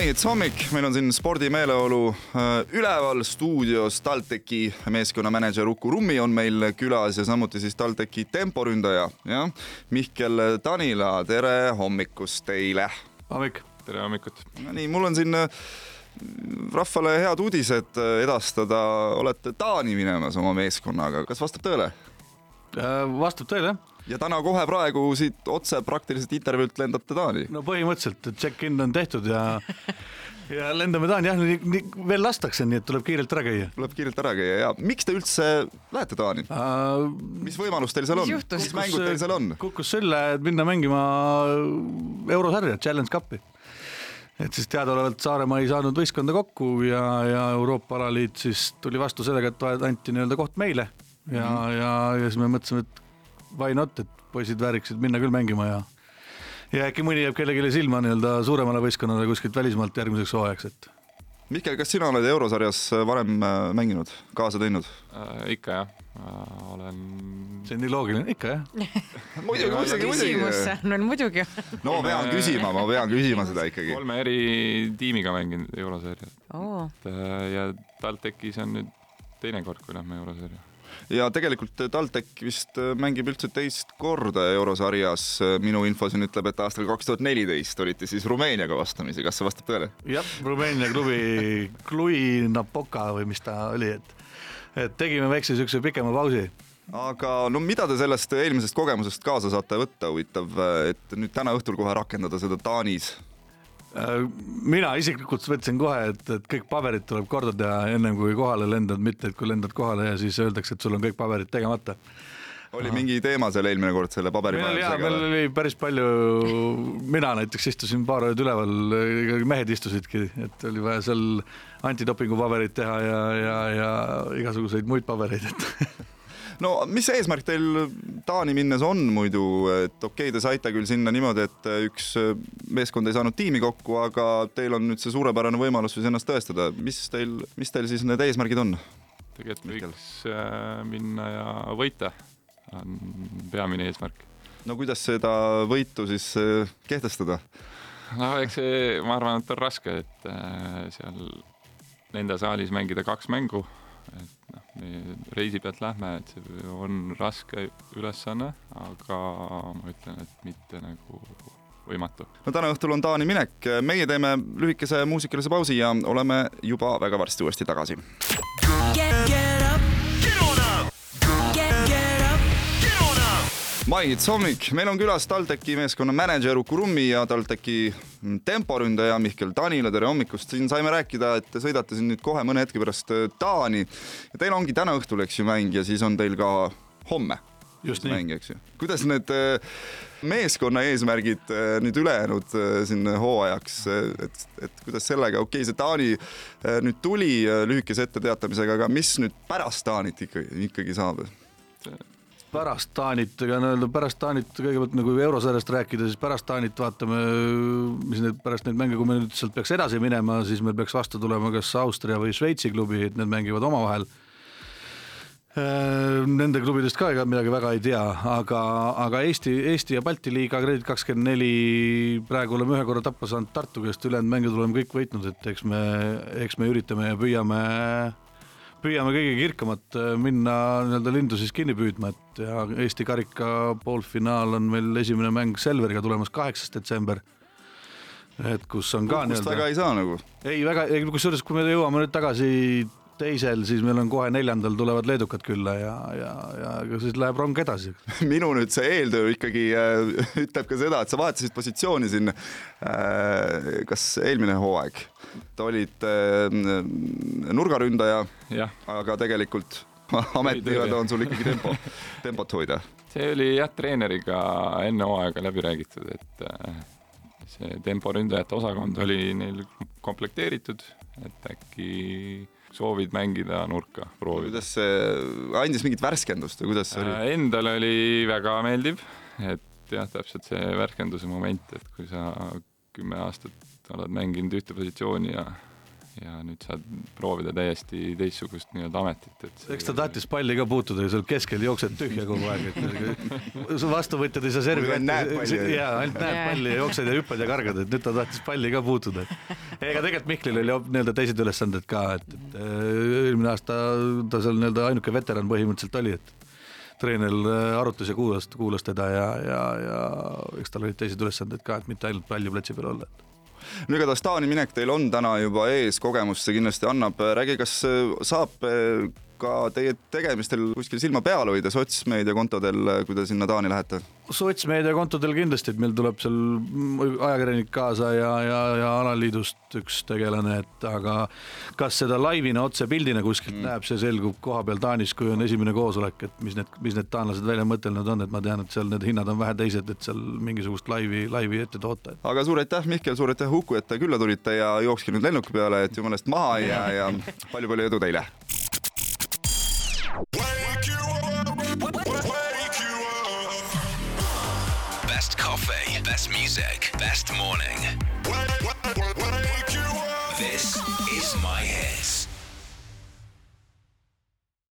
maihits hommik, meil on siin spordimeeleolu äh, üleval stuudios TalTechi meeskonnamänedžer Uku Rummi on meil külas ja samuti siis TalTechi temporündaja, jah, Mihkel Tanila, tere hommikust teile. hommik, tere hommikut. Nonii, mul on siin äh, rahvale head uudised äh, edastada, olete Taani minemas oma meeskonnaga, kas vastab tõele? Vastab tõele, jah ja täna kohe praegu siit otse praktiliselt intervjuult lendate Taani? no põhimõtteliselt, check-in on tehtud ja ja lendame Taani jah, veel lastakse, nii et tuleb kiirelt ära käia. tuleb kiirelt ära käia ja miks te üldse lähete Taani uh,? mis võimalus teil seal on, mis mängud teil seal on? kukkus sülle, et minna mängima eurosarja, Challenge Cupi et siis teadaolevalt Saaremaa ei saanud võistkonda kokku ja, ja Euroopa alaliit siis tuli vastu sellega, et anti nii-öelda koht meile ja mm, -hmm. ja, ja siis me mõtlesime, et why not, et poisid vääriksid minna küll mängima ja ja äkki mõni jääb kellelegi silma nii-öelda suuremale võistkonnale kuskilt välismaalt järgmiseks hooajaks, et. Mihkel, kas sina oled eurosarjas varem äh, mänginud, kaasa teinud äh,? ikka jah äh,, olen. see on nii loogiline, ikka jah muidugi, muidugi, muidugi. no muidugi. no ma pean küsima, ma pean küsima seda ikkagi. kolme eri tiimiga mänginud eurosarjat oh.. Äh, ja TalTechis on nüüd teine kord, kui lähme eurosarja ja tegelikult TalTech vist äh, mängib üldse teist korda eurosarjas. minu info siin ütleb, et aastal kaks tuhat neliteist olite siis Rumeeniaga vastamisi, kas see vastab tõele? jah, Rumeenia klubi Cluj Napoca või mis ta oli, et, et tegime väikse siukse pikema pausi aga no mida te sellest eelmisest kogemusest kaasa saate võtta, huvitav, et nüüd täna õhtul kohe rakendada seda Taanis Äh, mina isiklikult mõtlesin kohe, et, et kõik paberid tuleb korda teha ennem kui kohale lendad, mitte et kui lendad kohale ja siis öeldakse, et sul on kõik paberid tegemata. oli Aha. mingi teema seal eelmine kord selle paberimajandusega? meil oli päris palju, mina näiteks istusin paar ööd üleval, mehed istusidki, et oli vaja seal antidopingu paberid teha ja, ja, ja igasuguseid muid pabereid, et no mis eesmärk teil Taani minnes on muidu, et okei okay,, te saite küll sinna niimoodi, et üks meeskond ei saanud tiimi kokku, aga teil on nüüd see suurepärane võimalus siis ennast tõestada, mis teil, mis teil siis need eesmärgid on? tegelikult võiks äh, minna ja võita, on peamine eesmärk. no kuidas seda võitu siis äh, kehtestada? no eks see, ma arvan, et on raske, et äh, seal nende saalis mängida kaks mängu et noh, me reisi pealt lähme, et see on raske ülesanne, aga ma ütlen, et mitte nagu võimatu. no täna õhtul on Taani minek, meie teeme lühikese muusikalise pausi ja oleme juba väga varsti uuesti tagasi. Maihits hommik, meil on külas TalTechi meeskonna mänedžer Uku Rummi ja TalTechi temporündaja Mihkel Tanila, tere hommikust, siin saime rääkida, et te sõidate siin nüüd kohe mõne hetke pärast äh, Taani. Ja teil ongi täna õhtul, eks ju, mäng ja siis on teil ka homme just mäng, eks ju. kuidas need äh, meeskonna eesmärgid äh, nüüd ülejäänud siin hooajaks, et, et kuidas sellega, okei okay,, see Taani nüüd tuli lühikese etteteatamisega, aga mis nüüd pärast Taanit ikkagi, ikkagi saab? Pärast Taanit, ega nii-öelda pärast Taanit kõigepealt nagu eurosarjast rääkida, siis pärast Taanit vaatame, mis need pärast neid mänge, kui me nüüd sealt peaks edasi minema, siis meil peaks vastu tulema kas Austria või Šveitsi klubi, et need mängivad omavahel. Äh, nende klubidest ka ega midagi väga ei tea, aga, aga Eesti, Eesti ja Balti liiga Kredit kakskümmend neli, praegu oleme ühe korra tappa saanud Tartu käest, ülejäänud mängud oleme kõik võitnud, et eks me, eks me üritame ja püüame püüame kõige kirkamat äh, minna nii-öelda lindu siis kinni püüdma, et ja Eesti karika poolfinaal on meil esimene mäng Selveriga tulemas kaheksas detsember. et kus on ka nii-öelda. väga ei saa nagu. ei, väga, kusjuures kui me jõuame nüüd tagasi teisel, siis meil on kohe neljandal tulevad leedukad külla ja, ja, ja siis läheb rong edasi minu nüüd see eeltöö ikkagi äh, ütleb ka seda, et sa vahetasid positsiooni siin äh,. kas eelmine hooaeg, te olite äh, nurgaründaja, aga tegelikult ametijuhid on sul ikkagi tempo, tempot hoida. see oli jah, treeneriga enne hooaega läbi räägitud, et äh, see temporündajate osakond oli neil komplekteeritud, et äkki soovid mängida nurka, proovida. kuidas see andis mingit värskendust või kuidas see oli? Äh, endale oli väga meeldiv, et jah, täpselt see värskenduse moment, et kui sa kümme aastat oled mänginud ühte positsiooni ja ja nüüd saad proovida täiesti teistsugust nii-öelda ametit, et see... eks ta tahtis palli ka puutuda ja seal keskel jooksed tühja kogu aeg, et su vastuvõtjad ei saa servi kätte. jaa, ainult näed palli ja jooksed ja hüppad ja kargad, et nüüd ta tahtis palli ka puutuda. ega tegelikult Mihklil oli nii-öelda teised ülesanded ka, et, et eelmine aasta ta seal nii-öelda ainuke veteran põhimõtteliselt oli, et treener arutas ja kuulas, kuulas teda ja, ja, ja eks tal olid teised ülesanded ka, et mitte ainult paljuplatsi peal olla, et no igatahes Taani minek teil on täna juba ees, kogemust see kindlasti annab. räägi, kas saab ka teie tegemistel kuskil silma peal hoida sotsmeediakontodel, kui te sinna Taani lähete? sotsmeediakontodel kindlasti, et meil tuleb seal ajakirjanik kaasa ja, ja, ja alaliidust üks tegelane, et aga kas seda laivina otse pildina kuskilt mm. näeb, see selgub koha peal Taanis, kui on esimene koosolek, et mis need, mis need taanlased välja mõtelnud on, et ma tean, et seal need hinnad on vähe teised, et seal mingisugust laivi, laivi ette toota. aga suur aitäh, Mihkel, suur aitäh, Uku, et te külla tulite ja jookske nüüd lennuki peale, et jumala eest maha ei jää ja palju-palju edu teile Best music, best morning. Wake, wake, wake, this is my hits.